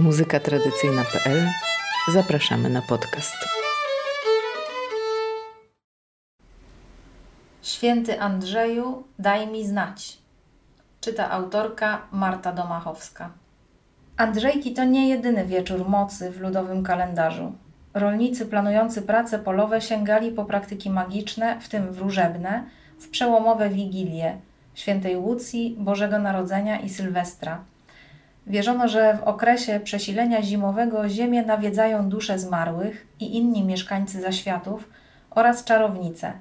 muzykatradycyjna.pl zapraszamy na podcast. Święty Andrzeju, daj mi znać. Czyta autorka Marta Domachowska. Andrzejki to nie jedyny wieczór mocy w ludowym kalendarzu. Rolnicy planujący prace polowe sięgali po praktyki magiczne, w tym wróżebne, w przełomowe wigilie świętej Łucji, Bożego Narodzenia i Sylwestra. Wierzono, że w okresie przesilenia zimowego ziemię nawiedzają dusze zmarłych i inni mieszkańcy zaświatów oraz czarownice.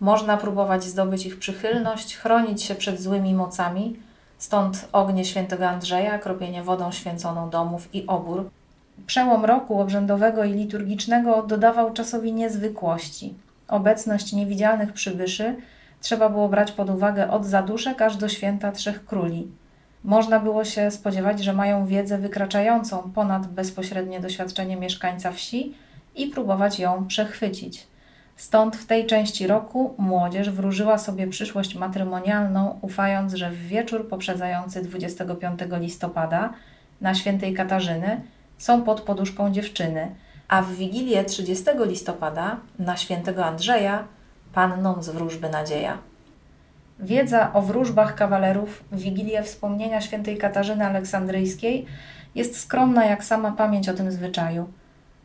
Można próbować zdobyć ich przychylność, chronić się przed złymi mocami, stąd ognie świętego Andrzeja, kropienie wodą święconą domów i obór. Przełom roku obrzędowego i liturgicznego dodawał czasowi niezwykłości. Obecność niewidzialnych przybyszy trzeba było brać pod uwagę od zaduszek aż do święta Trzech Króli. Można było się spodziewać, że mają wiedzę wykraczającą ponad bezpośrednie doświadczenie mieszkańca wsi i próbować ją przechwycić. Stąd w tej części roku młodzież wróżyła sobie przyszłość matrymonialną, ufając, że w wieczór poprzedzający 25 listopada na świętej Katarzyny są pod poduszką dziewczyny, a w wigilię 30 listopada na świętego Andrzeja panną z wróżby nadzieja. Wiedza o wróżbach kawalerów w Wigilię Wspomnienia świętej Katarzyny Aleksandryjskiej jest skromna jak sama pamięć o tym zwyczaju.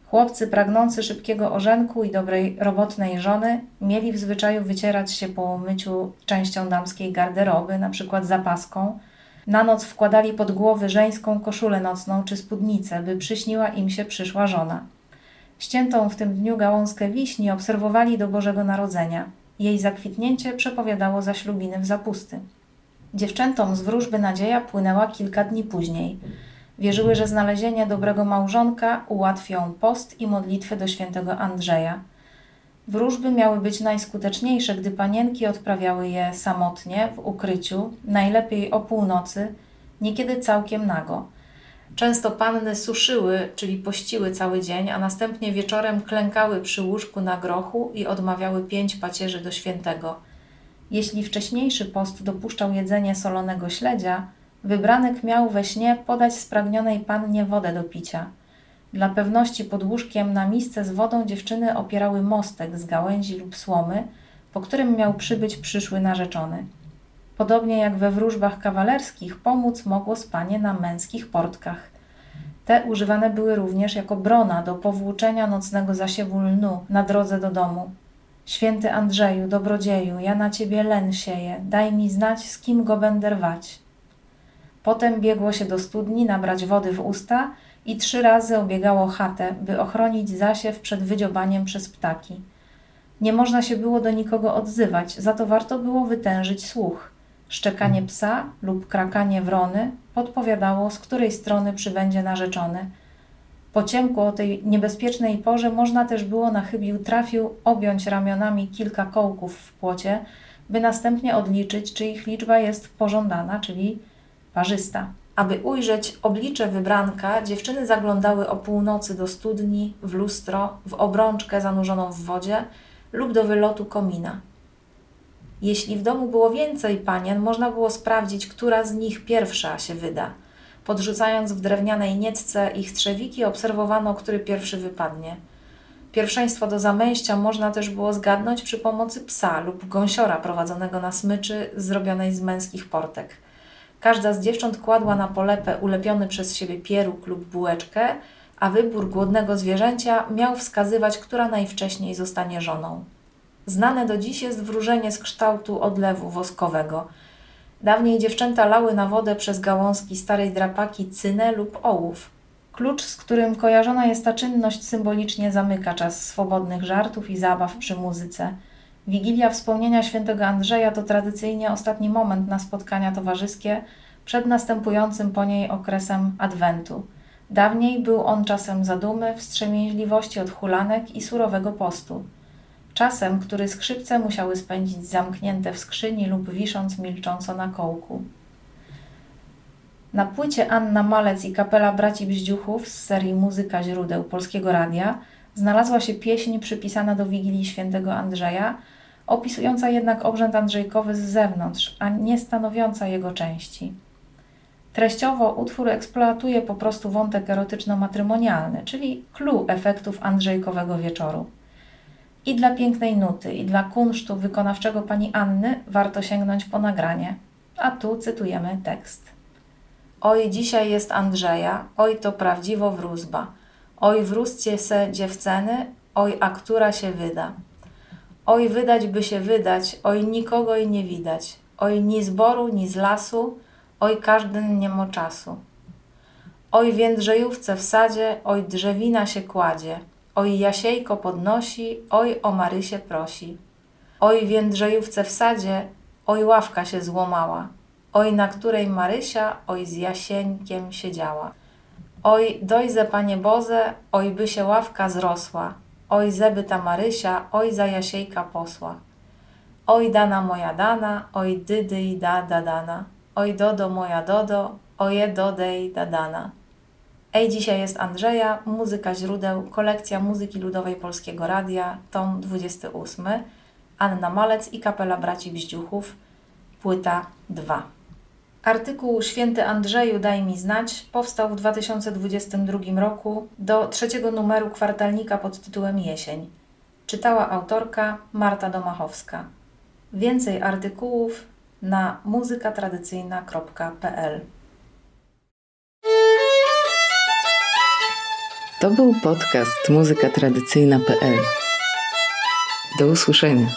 Chłopcy pragnący szybkiego orzenku i dobrej robotnej żony mieli w zwyczaju wycierać się po myciu częścią damskiej garderoby, na przykład zapaską. Na noc wkładali pod głowy żeńską koszulę nocną czy spódnicę, by przyśniła im się przyszła żona. Ściętą w tym dniu gałązkę wiśni obserwowali do Bożego Narodzenia – jej zakwitnięcie przepowiadało zaślubiny w zapusty. Dziewczętom z wróżby nadzieja płynęła kilka dni później. Wierzyły, że znalezienie dobrego małżonka ułatwią post i modlitwy do świętego Andrzeja. Wróżby miały być najskuteczniejsze, gdy panienki odprawiały je samotnie, w ukryciu, najlepiej o północy, niekiedy całkiem nago – Często panny suszyły, czyli pościły cały dzień, a następnie wieczorem klękały przy łóżku na grochu i odmawiały pięć pacierzy do świętego. Jeśli wcześniejszy post dopuszczał jedzenie solonego śledzia, wybranek miał we śnie podać spragnionej pannie wodę do picia. Dla pewności pod łóżkiem na misce z wodą dziewczyny opierały mostek z gałęzi lub słomy, po którym miał przybyć przyszły narzeczony. Podobnie jak we wróżbach kawalerskich, pomóc mogło spanie na męskich portkach. Te używane były również jako brona do powłóczenia nocnego zasiewu lnu na drodze do domu. Święty Andrzeju, dobrodzieju, ja na ciebie len sieję, daj mi znać, z kim go będę rwać. Potem biegło się do studni nabrać wody w usta i trzy razy obiegało chatę, by ochronić zasiew przed wydziobaniem przez ptaki. Nie można się było do nikogo odzywać, za to warto było wytężyć słuch. Szczekanie psa lub krakanie wrony podpowiadało, z której strony przybędzie narzeczony. Po ciemku o tej niebezpiecznej porze można też było na chybił trafił objąć ramionami kilka kołków w płocie, by następnie odliczyć, czy ich liczba jest pożądana, czyli parzysta. Aby ujrzeć oblicze wybranka, dziewczyny zaglądały o północy do studni, w lustro, w obrączkę zanurzoną w wodzie lub do wylotu komina. Jeśli w domu było więcej panien, można było sprawdzić, która z nich pierwsza się wyda. Podrzucając w drewnianej niecce ich trzewiki, obserwowano, który pierwszy wypadnie. Pierwszeństwo do zamęścia można też było zgadnąć przy pomocy psa lub gąsiora prowadzonego na smyczy zrobionej z męskich portek. Każda z dziewcząt kładła na polepę ulepiony przez siebie pieróg lub bułeczkę, a wybór głodnego zwierzęcia miał wskazywać, która najwcześniej zostanie żoną. Znane do dziś jest wróżenie z kształtu odlewu woskowego. Dawniej dziewczęta lały na wodę przez gałązki starej drapaki cynę lub ołów. Klucz, z którym kojarzona jest ta czynność, symbolicznie zamyka czas swobodnych żartów i zabaw przy muzyce. Wigilia wspomnienia świętego Andrzeja to tradycyjnie ostatni moment na spotkania towarzyskie przed następującym po niej okresem Adwentu. Dawniej był on czasem zadumy, wstrzemięźliwości od hulanek i surowego postu czasem, który skrzypce musiały spędzić zamknięte w skrzyni lub wisząc milcząco na kołku. Na płycie Anna Malec i kapela braci Bździuchów z serii Muzyka źródeł Polskiego Radia znalazła się pieśń przypisana do Wigilii Świętego Andrzeja, opisująca jednak obrzęd andrzejkowy z zewnątrz, a nie stanowiąca jego części. Treściowo utwór eksploatuje po prostu wątek erotyczno-matrymonialny, czyli clue efektów Andrzejkowego wieczoru. I dla pięknej nuty, i dla kunsztu wykonawczego pani Anny warto sięgnąć po nagranie. A tu cytujemy tekst. Oj, dzisiaj jest Andrzeja, oj to prawdziwo wrózba. Oj, wrózcie se dziewceny, oj, a która się wyda. Oj, wydać by się wydać, oj, nikogo i nie widać. Oj, ni zboru, ni z lasu, oj, każdy nie ma czasu. Oj, w Jędrzejówce w sadzie, oj, drzewina się kładzie. Oj, Jasiejko podnosi, oj, o Marysie prosi. Oj, w Jędrzejówce w sadzie, oj, ławka się złomała. Oj, na której Marysia, oj, z Jasieńkiem siedziała. Oj, dojze panie Boze, oj, by się ławka zrosła. Oj, zeby ta Marysia, oj, za Jasiejka posła. Oj, dana moja dana, oj, dydy i da, da dana. Oj, dodo moja dodo, oje dodej da dana. Ej, dzisiaj jest Andrzeja, muzyka źródeł, kolekcja muzyki ludowej Polskiego Radia, tom 28, Anna Malec i kapela braci Bździuchów, płyta 2. Artykuł Święty Andrzeju Daj mi znać powstał w 2022 roku do trzeciego numeru kwartalnika pod tytułem Jesień. Czytała autorka Marta Domachowska. Więcej artykułów na muzykatradycyjna.pl To był podcast muzykatradycyjna.pl. Do usłyszenia.